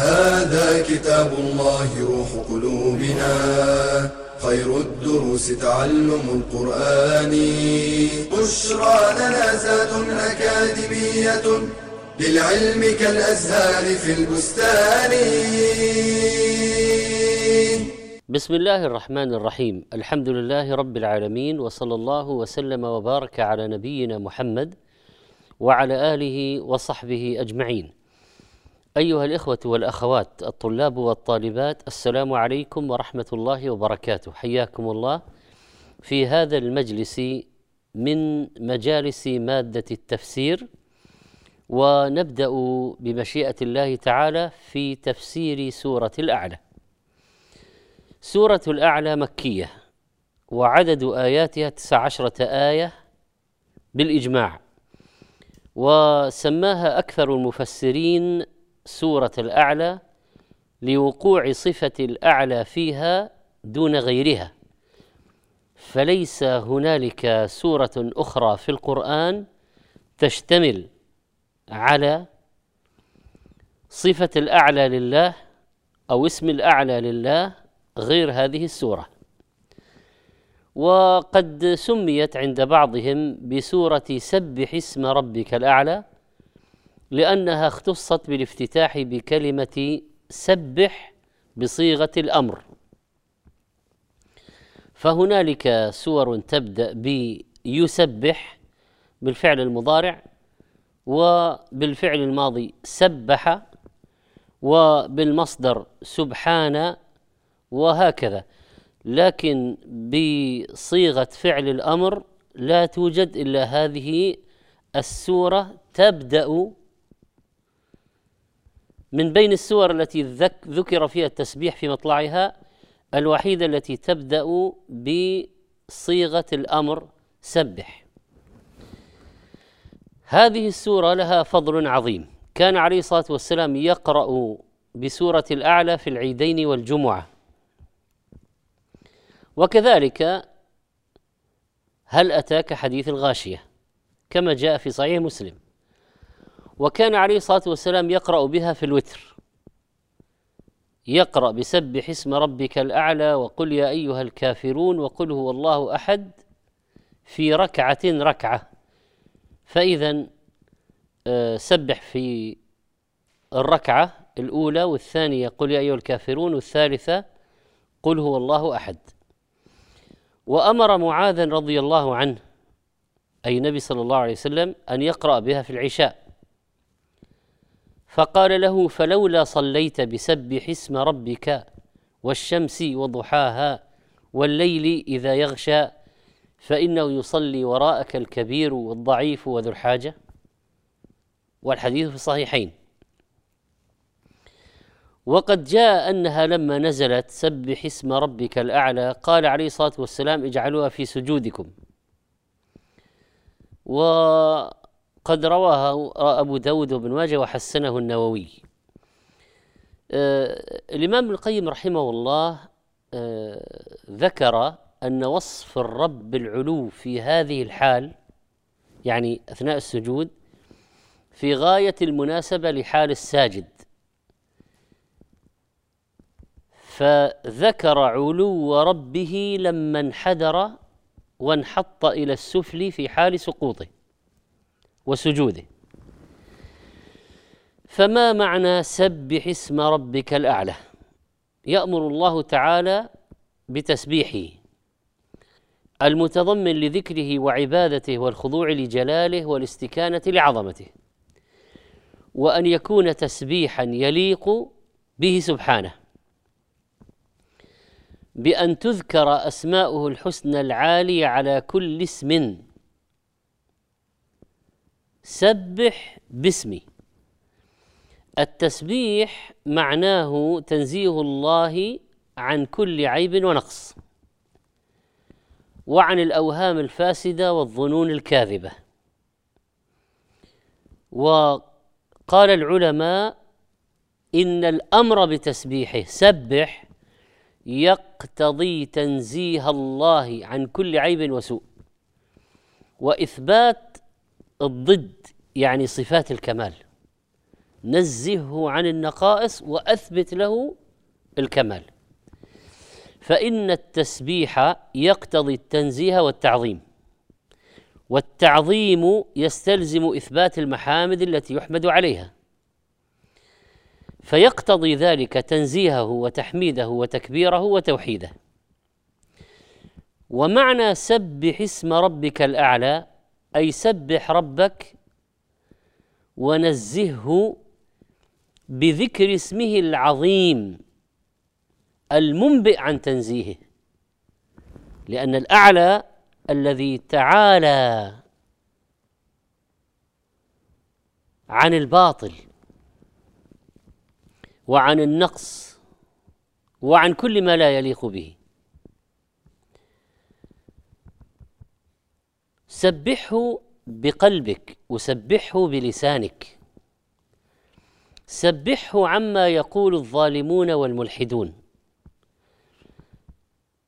هذا كتاب الله روح قلوبنا. خير الدروس تعلم القرآن. بشرى لنا زاد أكاديمية للعلم كالأزهار في البستان. بسم الله الرحمن الرحيم. الحمد لله رب العالمين وصلى الله وسلم وبارك على نبينا محمد وعلى آله وصحبه أجمعين. أيها الإخوة والأخوات الطلاب والطالبات السلام عليكم ورحمة الله وبركاته. حياكم الله في هذا المجلس من مجالس مادة التفسير ونبدأ بمشيئة الله تعالى في تفسير سورة الأعلى. سورة الأعلى مكية وعدد آياتها تسع عشرة آية بالإجماع وسماها أكثر المفسرين سورة الأعلى لوقوع صفة الأعلى فيها دون غيرها. فليس هنالك سورة أخرى في القرآن تشتمل على صفة الأعلى لله أو اسم الأعلى لله غير هذه السورة. وقد سميت عند بعضهم بسورة سبح اسم ربك الأعلى لأنها اختصت بالافتتاح بكلمة سبح بصيغة الأمر. فهنالك سور تبدأ بيسبح بالفعل المضارع وبالفعل الماضي سبح وبالمصدر سبحان وهكذا. لكن بصيغة فعل الأمر لا توجد إلا هذه السورة تبدأ من بين السور التي ذكر فيها التسبيح في مطلعها الوحيدة التي تبدأ بصيغة الأمر سبح. هذه السورة لها فضل عظيم. كان عليه الصلاة والسلام يقرأ بسورة الأعلى في العيدين والجمعة. وكذلك هل أتاك حديث الغاشية؟ كما جاء في صحيح مسلم. وكان عليه الصلاة والسلام يقرأ بها في الوتر. يقرأ بسبح اسم ربك الأعلى وقل يا أيها الكافرون وقل هو الله أحد في ركعة ركعة. فإذا آه، سبح في الركعة الأولى والثانية قل يا أيها الكافرون والثالثة قل هو الله أحد. وأمر معاذا رضي الله عنه أي النبي صلى الله عليه وسلم أن يقرأ بها في العشاء. فقال له فلولا صليت بسبح اسم ربك والشمس وضحاها والليل إذا يغشى فإنه يصلي وراءك الكبير والضعيف وذو الحاجة. والحديث في الصحيحين. وقد جاء أنها لما نزلت سبح اسم ربك الأعلى قال عليه الصلاة والسلام اجعلوها في سجودكم. وقد رواها أبو داود وابن ماجه وحسنه النووي. آه الإمام ابن القيم رحمه الله آه ذكر أن وصف الرب بالعلو في هذه الحال يعني أثناء السجود في غاية المناسبة لحال الساجد. فذكر علو ربه لما انحدر وانحط إلى السفل في حال سقوطه. وسجوده. فما معنى سبح اسم ربك الأعلى؟ يأمر الله تعالى بتسبيحه. المتضمن لذكره وعبادته والخضوع لجلاله والاستكانة لعظمته. وأن يكون تسبيحا يليق به سبحانه. بأن تذكر أسماؤه الحسنى العالية على كل اسم سبح باسمي. التسبيح معناه تنزيه الله عن كل عيب ونقص. وعن الأوهام الفاسدة والظنون الكاذبة. وقال العلماء إن الأمر بتسبيحه سبح يقتضي تنزيه الله عن كل عيب وسوء. وإثبات الضد يعني صفات الكمال. نزهه عن النقائص وأثبت له الكمال. فإن التسبيح يقتضي التنزيه والتعظيم. والتعظيم يستلزم إثبات المحامد التي يحمد عليها. فيقتضي ذلك تنزيهه وتحميده وتكبيره وتوحيده. ومعنى سبح اسم ربك الأعلى أي سبح ربك ونزهه بذكر اسمه العظيم المنبئ عن تنزيهه لأن الأعلى الذي تعالى عن الباطل وعن النقص وعن كل ما لا يليق به. سبحه بقلبك وسبحه بلسانك. سبحه عما يقول الظالمون والملحدون.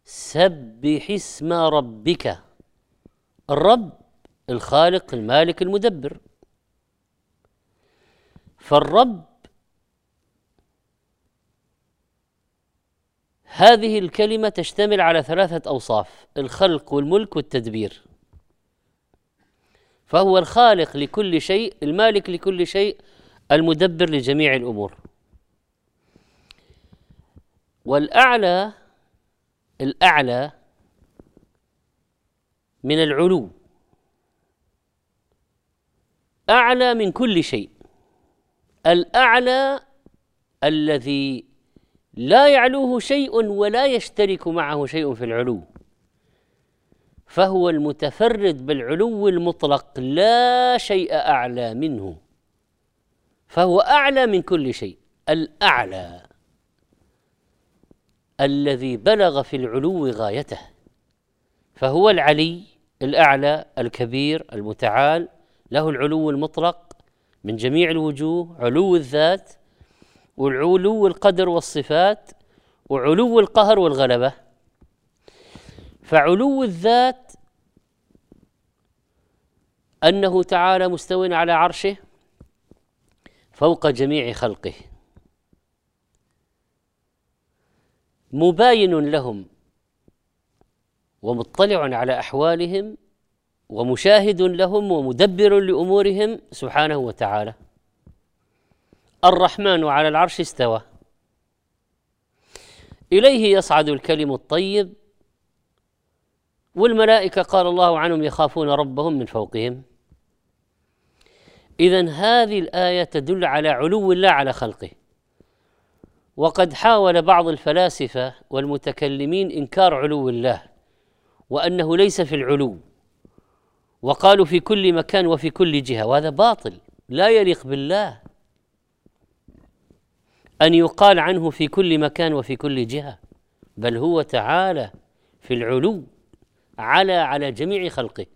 سبح اسم ربك. الرب الخالق المالك المدبر. فالرب هذه الكلمة تشتمل على ثلاثة أوصاف الخلق والملك والتدبير. فهو الخالق لكل شيء المالك لكل شيء المدبر لجميع الأمور. والأعلى الأعلى من العلو. أعلى من كل شيء. الأعلى الذي لا يعلوه شيء ولا يشترك معه شيء في العلو. فهو المتفرد بالعلو المطلق لا شيء أعلى منه. فهو أعلى من كل شيء الأعلى. الذي بلغ في العلو غايته. فهو العلي الأعلى الكبير المتعال. له العلو المطلق من جميع الوجوه علو الذات وعلو القدر والصفات وعلو القهر والغلبة. فعلو الذات أنه تعالى مستو على عرشه فوق جميع خلقه. مباين لهم ومطلع على أحوالهم ومشاهد لهم ومدبر لأمورهم سبحانه وتعالى. الرحمن على العرش استوى. إليه يصعد الكلم الطيب والملائكة قال الله عنهم يخافون ربهم من فوقهم. اذا هذه الآية تدل على علو الله على خلقه. وقد حاول بعض الفلاسفة والمتكلمين إنكار علو الله وأنه ليس في العلو وقالوا في كل مكان وفي كل جهة وهذا باطل لا يليق بالله. أن يقال عنه في كل مكان وفي كل جهة بل هو تعالى في العلو. على على جميع خلقه.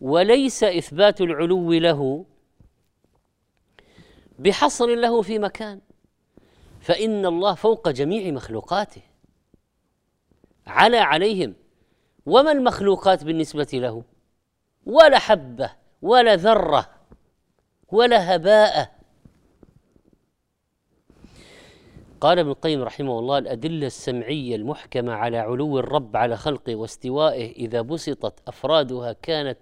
وليس إثبات العلو له بحصر له في مكان. فإن الله فوق جميع مخلوقاته. على عليهم. وما المخلوقات بالنسبة له؟ ولا حبة ولا ذرة ولا هباء. قال ابن القيم رحمه الله الأدلة السمعية المحكمة على علو الرب على خلقه واستوائه إذا بسطت أفرادها كانت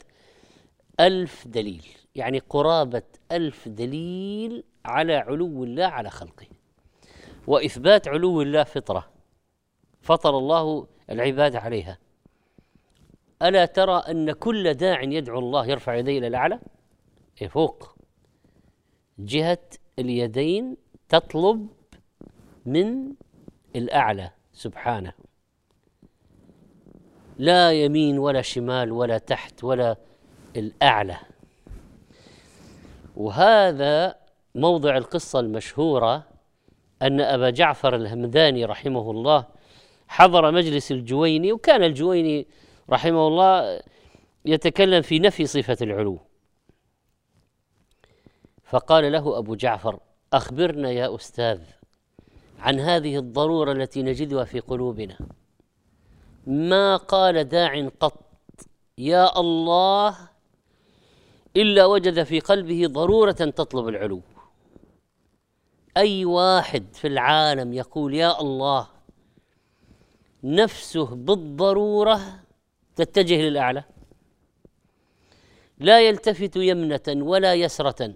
ألف دليل يعني قرابة ألف دليل على علو الله على خلقه. وإثبات علو الله فطرة فطر الله العباد عليها. ألا ترى أن كل داع يدعو الله يرفع يديه إلى الأعلى؟ إيه فوق. جهة اليدين تطلب من الأعلى سبحانه. لا يمين ولا شمال ولا تحت ولا الأعلى. وهذا موضع القصة المشهورة أن أبا جعفر الهمداني رحمه الله حضر مجلس الجويني وكان الجويني رحمه الله يتكلم في نفي صفة العلو. فقال له أبو جعفر أخبرنا يا أستاذ عن هذه الضرورة التي نجدها في قلوبنا. ما قال داع قط يا الله إلا وجد في قلبه ضرورة تطلب العلو. أي واحد في العالم يقول يا الله نفسه بالضرورة تتجه للأعلى. لا يلتفت يمنة ولا يسرة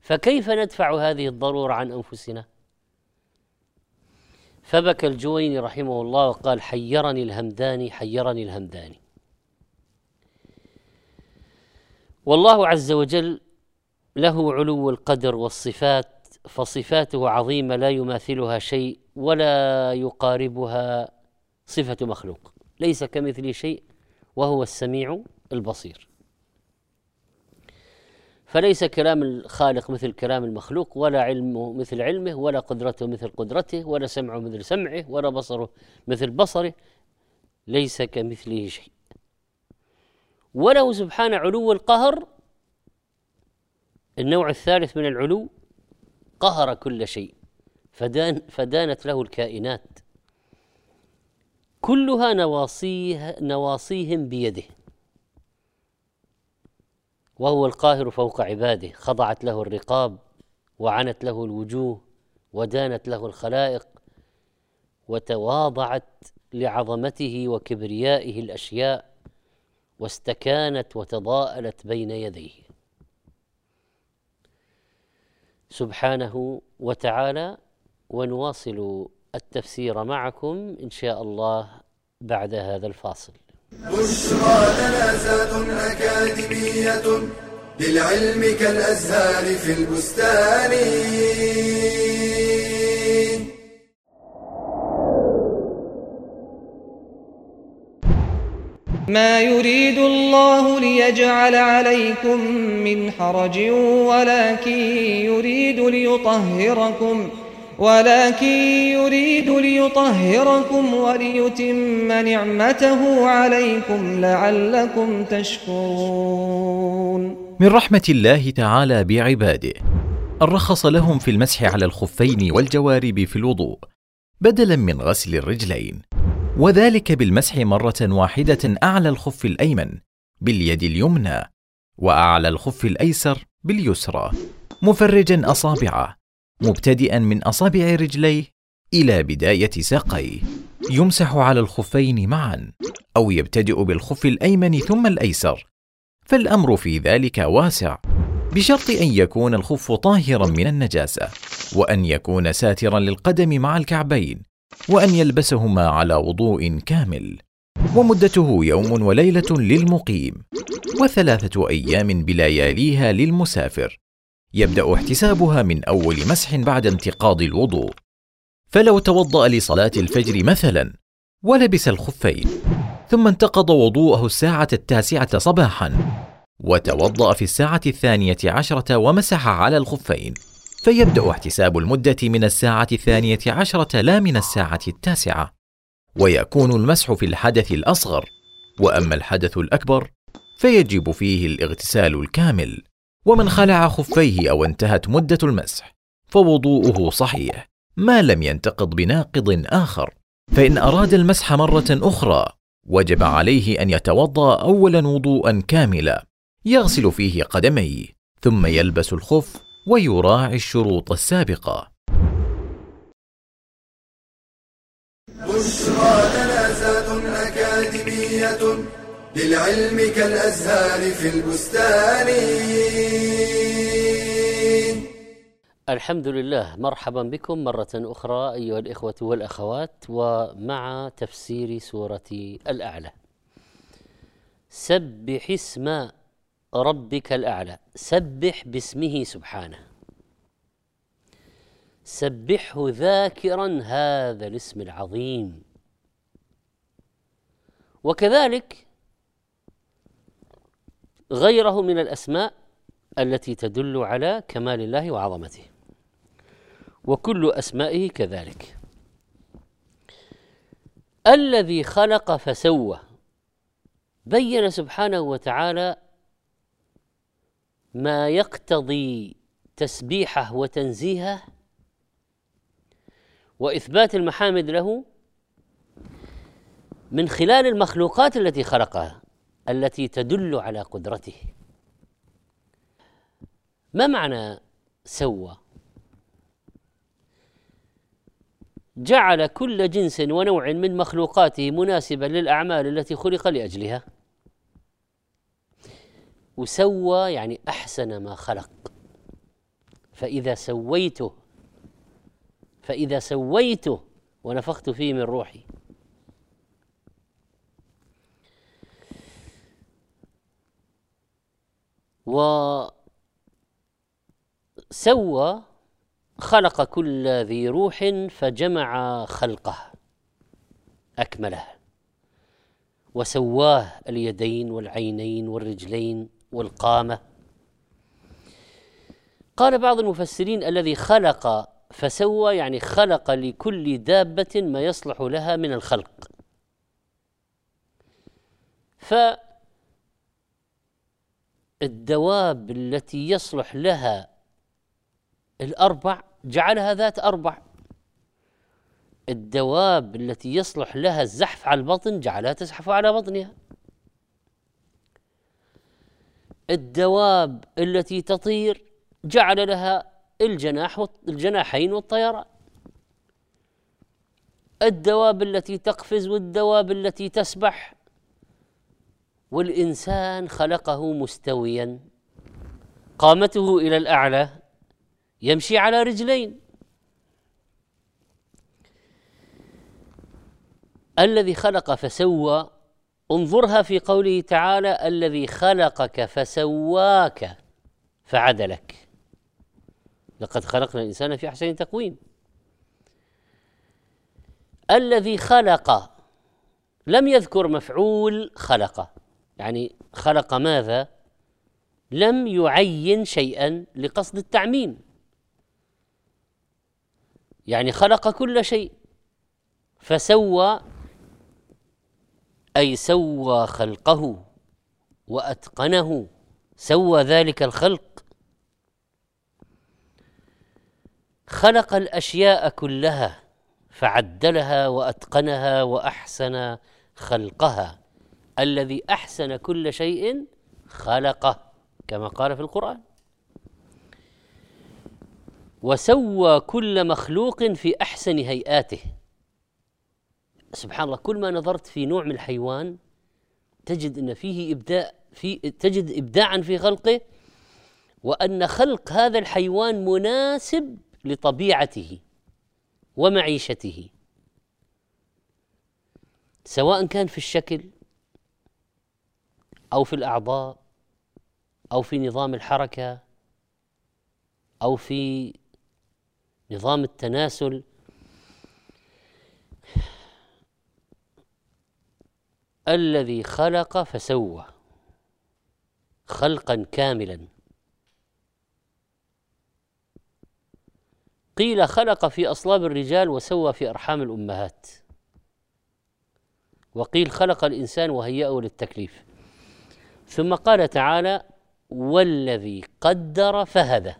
فكيف ندفع هذه الضرورة عن أنفسنا؟ فبكى الجويني رحمه الله وقال حيرني الهمداني حيرني الهمداني. والله عز وجل له علو القدر والصفات فصفاته عظيمة لا يماثلها شيء ولا يقاربها صفة مخلوق ليس كمثله شيء وهو السميع البصير. فليس كلام الخالق مثل كلام المخلوق ولا علمه مثل علمه ولا قدرته مثل قدرته ولا سمعه مثل سمعه ولا بصره مثل بصره ليس كمثله شيء. وله سبحانه علو القهر النوع الثالث من العلو قهر كل شيء فدان فدانت له الكائنات. كلها نواصيه نواصيهم بيده. وهو القاهر فوق عباده. خضعت له الرقاب وعنت له الوجوه ودانت له الخلائق وتواضعت لعظمته وكبريائه الأشياء واستكانت وتضاءلت بين يديه. سبحانه وتعالى ونواصل التفسير معكم إن شاء الله بعد هذا الفاصل. بشرى لنا أكاديمية للعلم كالأزهار في البستان. ما يريد الله ليجعل عليكم من حرج ولكن يريد ليطهركم. ولكن يريد ليطهركم وليتم نعمته عليكم لعلكم تشكرون. من رحمة الله تعالى بعباده أن رخص لهم في المسح على الخفين والجوارب في الوضوء بدلا من غسل الرجلين وذلك بالمسح مرة واحدة أعلى الخف الأيمن باليد اليمنى وأعلى الخف الأيسر باليسرى مفرجا أصابعه مبتدئا من أصابع رجليه إلى بداية ساقيه. يمسح على الخفين معا أو يبتدئ بالخف الأيمن ثم الأيسر. فالأمر في ذلك واسع بشرط أن يكون الخف طاهرا من النجاسة وأن يكون ساترا للقدم مع الكعبين وأن يلبسهما على وضوء كامل. ومدته يوم وليلة للمقيم وثلاثة أيام بلياليها للمسافر. يبدأ احتسابها من أول مسح بعد انتقاض الوضوء. فلو توضأ لصلاة الفجر مثلا ولبس الخفين ثم انتقض وضوءه الساعة التاسعة صباحا وتوضأ في الساعة الثانية عشرة ومسح على الخفين فيبدأ احتساب المدة من الساعة الثانية عشرة لا من الساعة التاسعة. ويكون المسح في الحدث الأصغر وأما الحدث الأكبر فيجب فيه الاغتسال الكامل. ومن خلع خفيه أو انتهت مدة المسح فوضوءه صحيح ما لم ينتقض بناقض آخر. فإن أراد المسح مرة أخرى وجب عليه أن يتوضأ اولا وضوءا كاملا يغسل فيه قدميه ثم يلبس الخف ويراعي الشروط السابقة. للعلم كالأزهار في البستان. الحمد لله مرحبا بكم مرة أخرى أيها الإخوة والأخوات ومع تفسير سورة الأعلى. سبح اسم ربك الأعلى سبح باسمه سبحانه. سبحه ذاكرا هذا الاسم العظيم. وكذلك غيره من الأسماء التي تدل على كمال الله وعظمته. وكل أسمائه كذلك. الذي خلق فسوى. بين سبحانه وتعالى ما يقتضي تسبيحه وتنزيهه وإثبات المحامد له من خلال المخلوقات التي خلقها. التي تدل على قدرته. ما معنى سوى؟ جعل كل جنس ونوع من مخلوقاته مناسبا للأعمال التي خلق لأجلها. وسوى يعني أحسن ما خلق. فإذا سويته فإذا سويته ونفخت فيه من روحي. وسوى خلق كل ذي روح فجمع خلقه أكمله. وسواه اليدين والعينين والرجلين والقامة. قال بعض المفسرين الذي خلق فسوى يعني خلق لكل دابة ما يصلح لها من الخلق. فالدواب التي يصلح لها الأربع جعلها ذات أربع. الدواب التي يصلح لها الزحف على البطن جعلها تزحف على بطنها. الدواب التي تطير جعل لها الجناح الجناحين والطيران الدواب التي تقفز والدواب التي تسبح. والإنسان خلقه مستويا. قامته إلى الأعلى يمشي على رجلين. الذي خلق فسوى انظرها في قوله تعالى الذي خلقك فسواك فعدلك. لقد خلقنا الإنسان في أحسن تقويم. الذي خلق لم يذكر مفعول خلق يعني خلق ماذا؟ لم يعين شيئا لقصد التعميم. يعني خلق كل شيء فسوى أي سوى خلقه وأتقنه سوى ذلك الخلق. خلق الأشياء كلها فعدلها وأتقنها وأحسن خلقها. الذي أحسن كل شيء خلقه كما قال في القرآن. وسوى كل مخلوق في أحسن هيئاته. سبحان الله كل ما نظرت في نوع من الحيوان تجد إن فيه ابداع في تجد ابداعا في خلقه وأن خلق هذا الحيوان مناسب لطبيعته ومعيشته. سواء كان في الشكل أو في الأعضاء أو في نظام الحركة أو في نظام التناسل. الذي خلق فسوى خلقا كاملا. قيل خلق في أصلاب الرجال وسوى في أرحام الأمهات. وقيل خلق الإنسان وهيأه للتكليف. ثم قال تعالى والذي قدر فهدى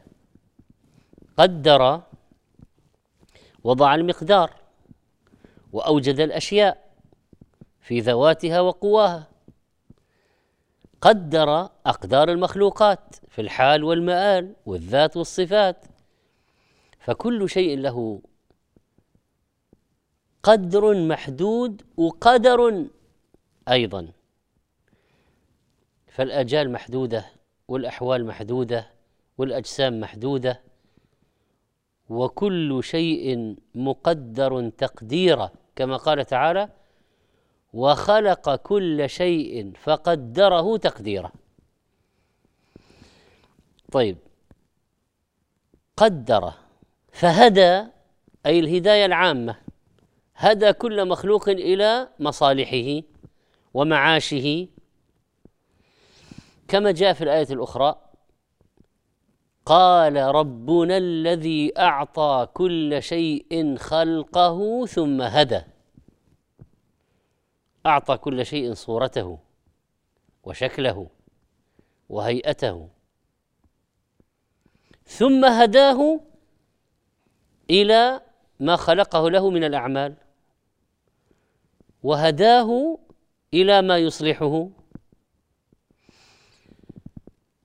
قدر وضع المقدار وأوجد الأشياء في ذواتها وقواها. قدر أقدار المخلوقات في الحال والمآل والذات والصفات. فكل شيء له قدر محدود وقدر أيضا. فالآجال محدودة والأحوال محدودة والأجسام محدودة وكل شيء مقدر تقديرا كما قال تعالى وخلق كل شيء فقدره تقديرا طيب قدر فهدى أي الهداية العامة هدى كل مخلوق إلى مصالحه ومعاشه كما جاء في الآية الأخرى قال ربنا الذي أعطى كل شيء خلقه ثم هدى. أعطى كل شيء صورته وشكله وهيئته. ثم هداه إلى ما خلقه له من الأعمال وهداه إلى ما يصلحه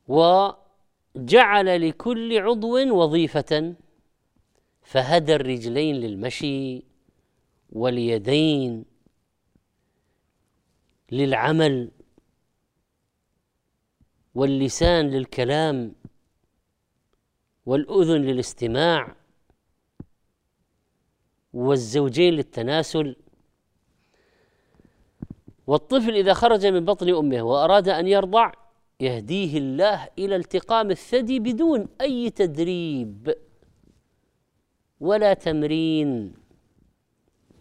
وجعل لكل عضو وظيفة فهدى الرجلين للمشي واليدين للعمل واللسان للكلام والأذن للاستماع والزوجين للتناسل. والطفل إذا خرج من بطن أمه وأراد أن يرضع يهديه الله إلى التقام الثدي بدون أي تدريب ولا تمرين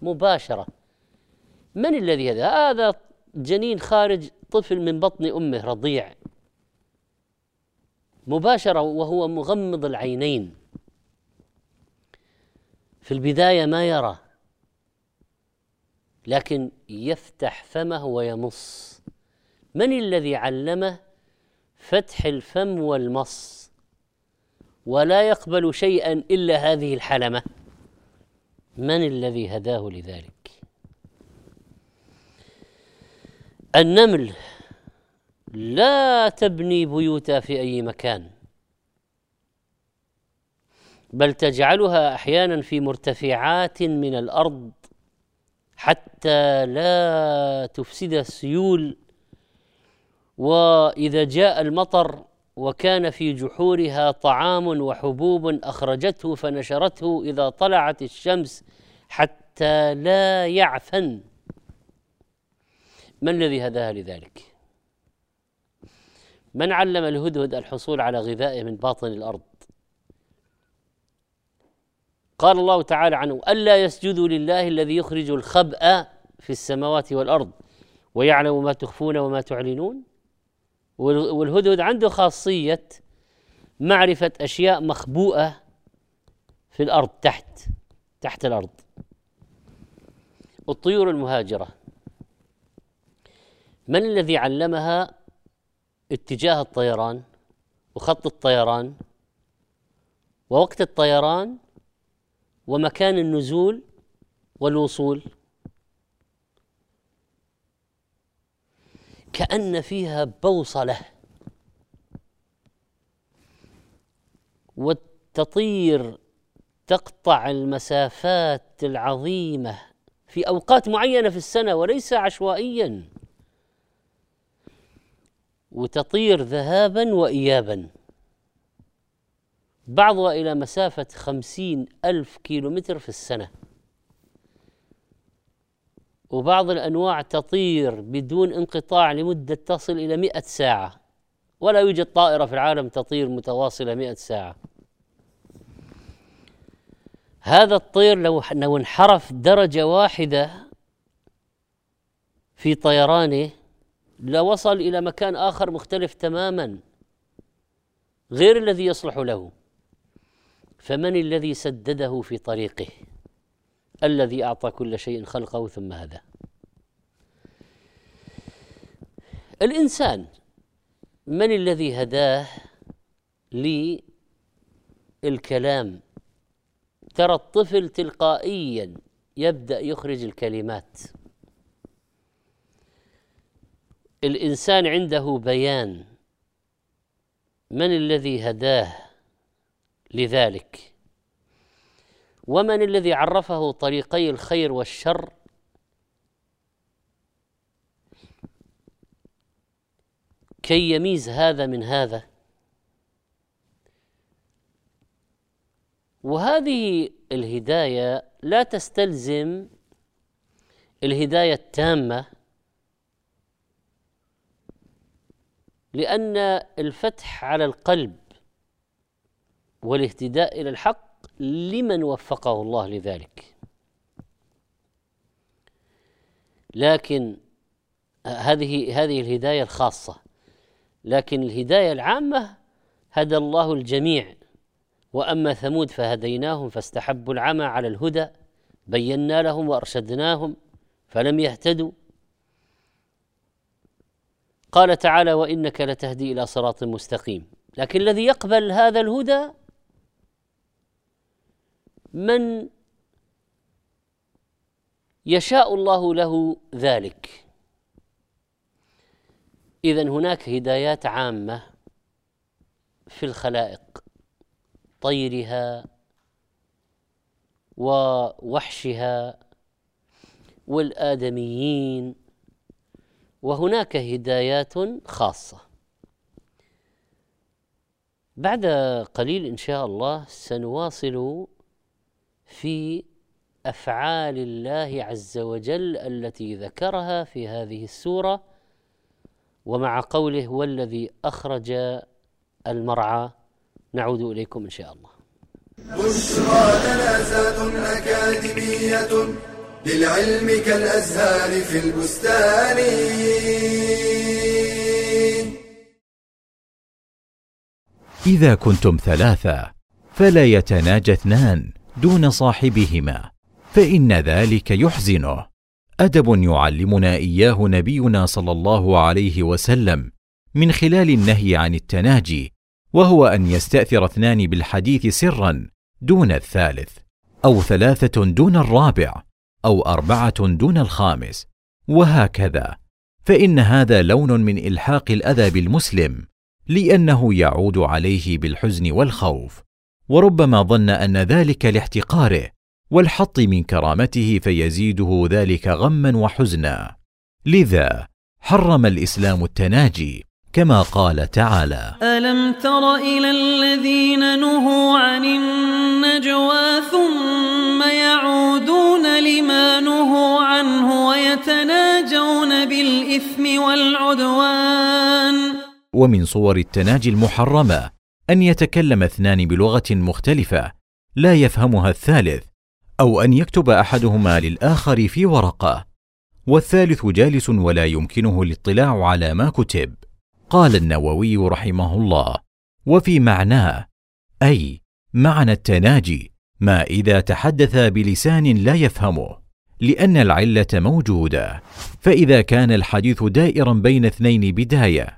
مباشرة. من الذي هذا؟ هذا جنين خارج طفل من بطن أمه رضيع. مباشرة وهو مغمض العينين. في البداية ما يرى لكن يفتح فمه ويمص. من الذي علمه؟ فتح الفم والمص. ولا يقبل شيئا إلا هذه الحلمة. من الذي هداه لذلك؟ النمل. لا تبني بيوتها في أي مكان. بل تجعلها أحيانا في مرتفعات من الأرض حتى لا تفسد السيول وإذا جاء المطر وكان في جحورها طعام وحبوب أخرجته فنشرته إذا طلعت الشمس حتى لا يعفن. من الذي هداها لذلك؟ من علم الهدهد الحصول على غذائه من باطن الأرض؟ قال الله تعالى عنه ألا يسجدوا لله الذي يخرج الخبأ في السماوات والأرض ويعلم ما تخفون وما تعلنون؟ والهدهد عنده خاصية معرفة أشياء مخبوءة في الأرض تحت تحت الأرض. الطيور المهاجرة. من الذي علمها اتجاه الطيران وخط الطيران؟ ووقت الطيران ومكان النزول والوصول. كأن فيها بوصلة. وتطير تقطع المسافات العظيمة في أوقات معينة في السنة وليس عشوائيا. وتطير ذهابا وإيابا. بعضها إلى مسافة خمسين ألف كيلومتر في السنة. وبعض الأنواع تطير بدون انقطاع لمدة تصل إلى مئة ساعة. ولا يوجد طائرة في العالم تطير متواصلة مئة ساعة. هذا الطير لو لو انحرف درجة واحدة في طيرانه لوصل إلى مكان آخر مختلف تماما غير الذي يصلح له. فمن الذي سدده في طريقه؟ الذي أعطى كل شيء خلقه ثم هدى. الإنسان من الذي هداه للكلام ترى الطفل تلقائيا يبدأ يخرج الكلمات. الإنسان عنده بيان من الذي هداه لذلك. ومن الذي عرفه طريقي الخير والشر؟ كي يميز هذا من هذا. وهذه الهداية لا تستلزم الهداية التامة لأن الفتح على القلب والاهتداء إلى الحق لمن وفقه الله لذلك. لكن هذه هذه الهداية الخاصة. لكن الهداية العامة هدى الله الجميع. وأما ثمود فهديناهم فاستحبوا العمى على الهدى بينا لهم وأرشدناهم فلم يهتدوا. قال تعالى وإنك لتهدي إلى صراط مستقيم لكن الذي يقبل هذا الهدى من يشاء الله له ذلك. اذا هناك هدايات عامة في الخلائق طيرها ووحشها والآدميين وهناك هدايات خاصة. بعد قليل إن شاء الله سنواصل في أفعال الله عز وجل التي ذكرها في هذه السورة ومع قوله هو الذي أخرج المرعى نعود إليكم إن شاء الله. بشرى لنا أكاديمية للعلم كالأزهار في البستان. إذا كنتم ثلاثة فلا يتناجى اثنان دون صاحبهما فإن ذلك يحزنه. أدب يعلمنا إياه نبينا صلى الله عليه وسلم من خلال النهي عن التناجي وهو أن يستأثر اثنان بالحديث سرا دون الثالث أو ثلاثة دون الرابع أو أربعة دون الخامس. وهكذا فإن هذا لون من إلحاق الاذى بالمسلم لأنه يعود عليه بالحزن والخوف. وربما ظن أن ذلك لاحتقاره والحط من كرامته فيزيده ذلك غما وحزنا. لذا حرم الإسلام التناجي كما قال تعالى ألم تر إلى الذين نهوا عن النجوى ثم يعودون لما نهوا عنه ويتناجون بالإثم والعدوان؟ ومن صور التناجي المحرمة أن يتكلم اثنان بلغة مختلفة لا يفهمها الثالث أو أن يكتب أحدهما للآخر في ورقة. والثالث جالس ولا يمكنه الاطلاع على ما كتب. قال النووي رحمه الله وفي معناه أي معنى التناجي ما إذا تحدث بلسان لا يفهمه لأن العلة موجودة. فإذا كان الحديث دائرا بين اثنين بداية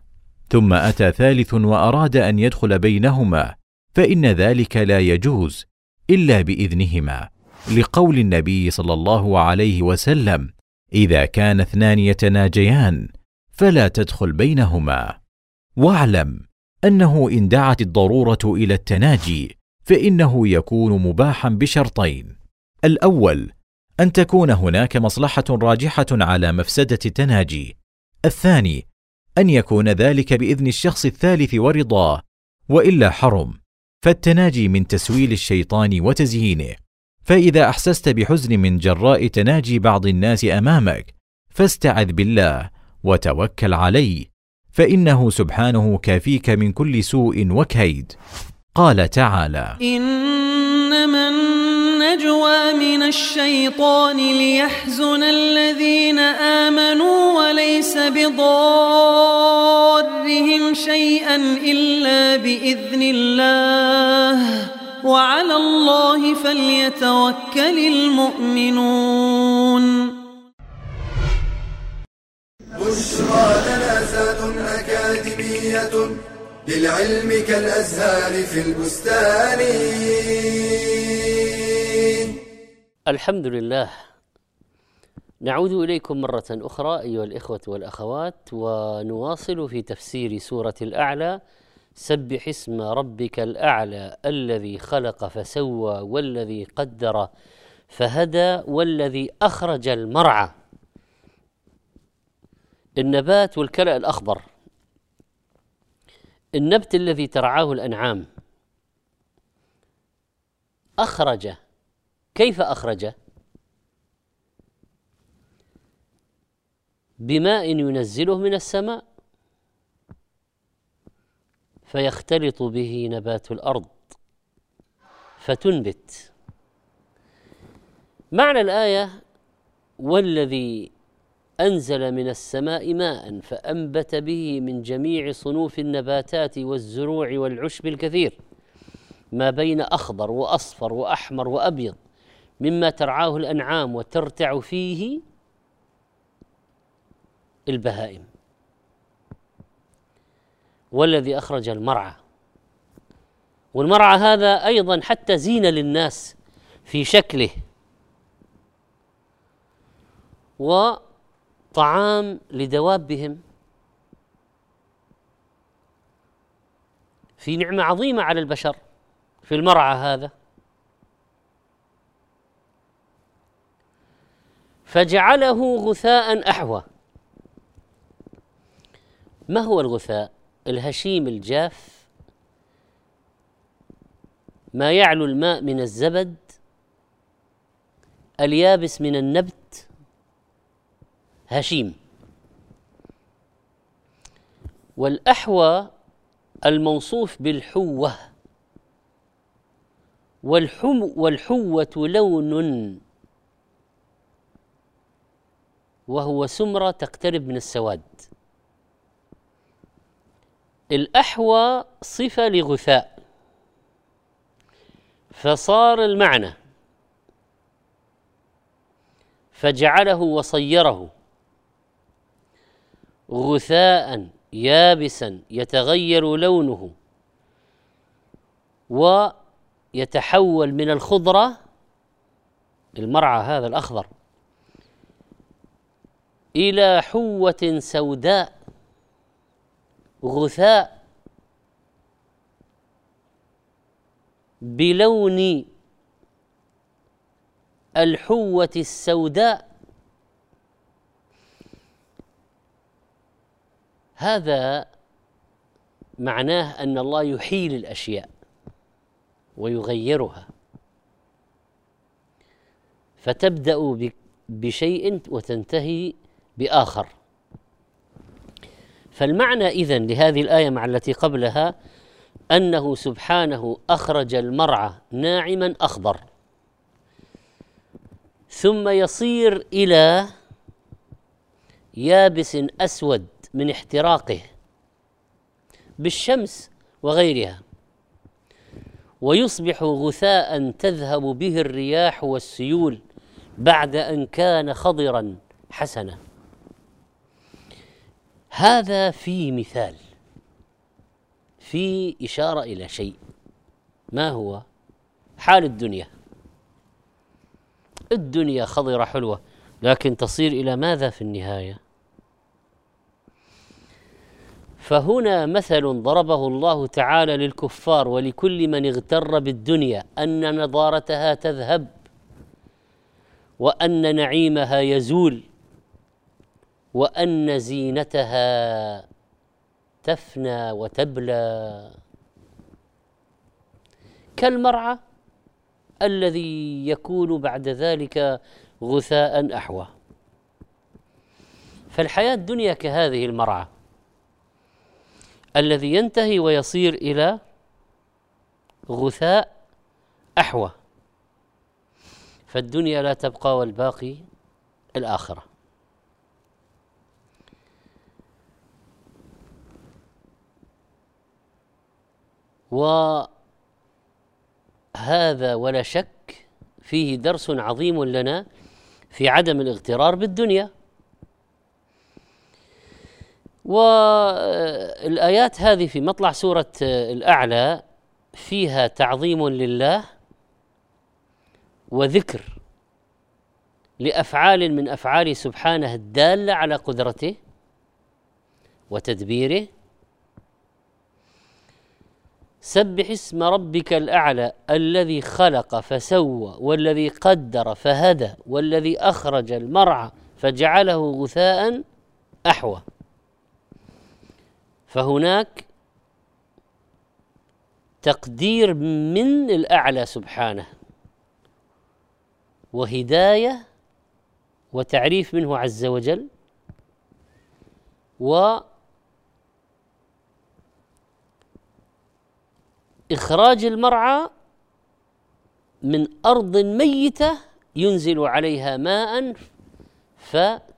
ثم أتى ثالث وأراد أن يدخل بينهما فإن ذلك لا يجوز إلا بإذنهما. لقول النبي صلى الله عليه وسلم إذا كان اثنان يتناجيان فلا تدخل بينهما. واعلم أنه إن دعت الضرورة إلى التناجي فإنه يكون مباحا بشرطين. الأول أن تكون هناك مصلحة راجحة على مفسدة التناجي. الثاني أن يكون ذلك بإذن الشخص الثالث ورضاه وإلا حرم. فالتناجي من تسويل الشيطان وتزيينه فإذا أحسست بحزن من جراء تناجي بعض الناس أمامك فاستعذ بالله وتوكل عليه فإنه سبحانه كافيك من كل سوء وكيد. قال تعالى إنما من الشيطان ليحزن الذين آمنوا وليس بضارهم شيئا إلا بإذن الله. وعلى الله فليتوكل المؤمنون. بشرى لنا أكاديمية للعلم كالأزهار في البستان. الحمد لله. نعود إليكم مرة أخرى أيها الإخوة والأخوات ونواصل في تفسير سورة الأعلى سبح اسم ربك الأعلى الذي خلق فسوى والذي قدر فهدى والذي أخرج المرعى. النبات والكلأ الأخضر. النبت الذي ترعاه الأنعام. اخرج كيف أخرج؟ بماء ينزله من السماء فيختلط به نبات الأرض فتنبت. معنى الآية والذي أنزل من السماء ماء فأنبت به من جميع صنوف النباتات والزروع والعشب الكثير ما بين أخضر وأصفر وأحمر وأبيض. مما ترعاه الأنعام وترتع فيه البهائم. والذي أخرج المرعى. والمرعى هذا أيضا حتى زينه للناس في شكله. وطعام لدوابهم. في نعمة عظيمة على البشر في المرعى هذا. فجعله غثاء أحوى. ما هو الغثاء؟ الهشيم الجاف ما يعلو الماء من الزبد اليابس من النبت هشيم. والأحوى الموصوف بالحوة والحم والحوة لون وهو سمرة تقترب من السواد. الأحوى صفة لغثاء فصار المعنى. فجعله وصيره. غثاء يابسا يتغير لونه. ويتحول من الخضرة المرعى هذا الأخضر. إلى حوة سوداء غثاء بلون الحوة السوداء. هذا معناه أن الله يحيل الأشياء ويغيرها. فتبدأ بشيء وتنتهي بآخر. فالمعنى إذن لهذه الآية مع التي قبلها أنه سبحانه أخرج المرعى ناعما أخضر. ثم يصير إلى يابس أسود من احتراقه بالشمس وغيرها ويصبح غثاء تذهب به الرياح والسيول بعد أن كان خضرا حسنا. هذا في مثال في إشارة إلى شيء. ما هو؟ حال الدنيا. الدنيا خضرة حلوة لكن تصير إلى ماذا في النهاية؟ فهنا مثل ضربه الله تعالى للكفار ولكل من اغتر بالدنيا أن نضارتها تذهب وأن نعيمها يزول. وأن زينتها تفنى وتبلى. كالمرعى الذي يكون بعد ذلك غثاء أحوى. فالحياة الدنيا كهذه المرعى الذي ينتهي ويصير إلى غثاء أحوى. فالدنيا لا تبقى والباقي الآخرة. وهذا ولا شك فيه درس عظيم لنا في عدم الاغترار بالدنيا. والآيات هذه في مطلع سورة الأعلى فيها تعظيم لله وذكر لأفعال من أفعال سبحانه الدالة على قدرته وتدبيره سبح اسم ربك الأعلى الذي خلق فسوى والذي قدر فهدى والذي أخرج المرعى فجعله غثاء أحوى. فهناك تقدير من الأعلى سبحانه وهداية وتعريف منه عز وجل و إخراج المرعى من أرض ميتة ينزل عليها ماء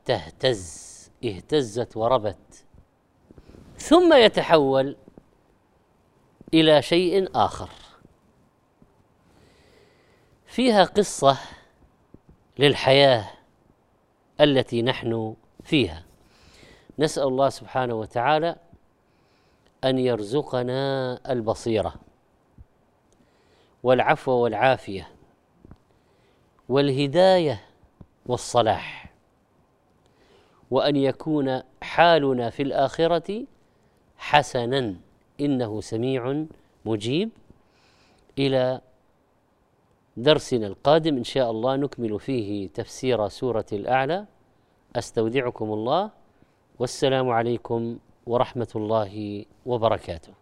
تهتز اهتزت وربت. ثم يتحول إلى شيء آخر. فيها قصة للحياة التي نحن فيها. نسأل الله سبحانه وتعالى أن يرزقنا البصيرة. والعفو والعافية والهداية والصلاح. وأن يكون حالنا في الآخرة حسنا إنه سميع مجيب. إلى درسنا القادم إن شاء الله نكمل فيه تفسير سورة الأعلى. أستودعكم الله. والسلام عليكم ورحمة الله وبركاته.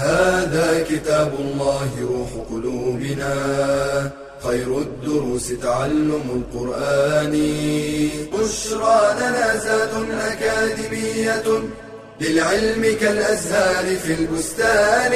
هذا كتاب الله روح قلوبنا. خير الدروس تعلم القرآن. بشرى لنا زاد أكاديمية للعلم كالأزهار في البستان.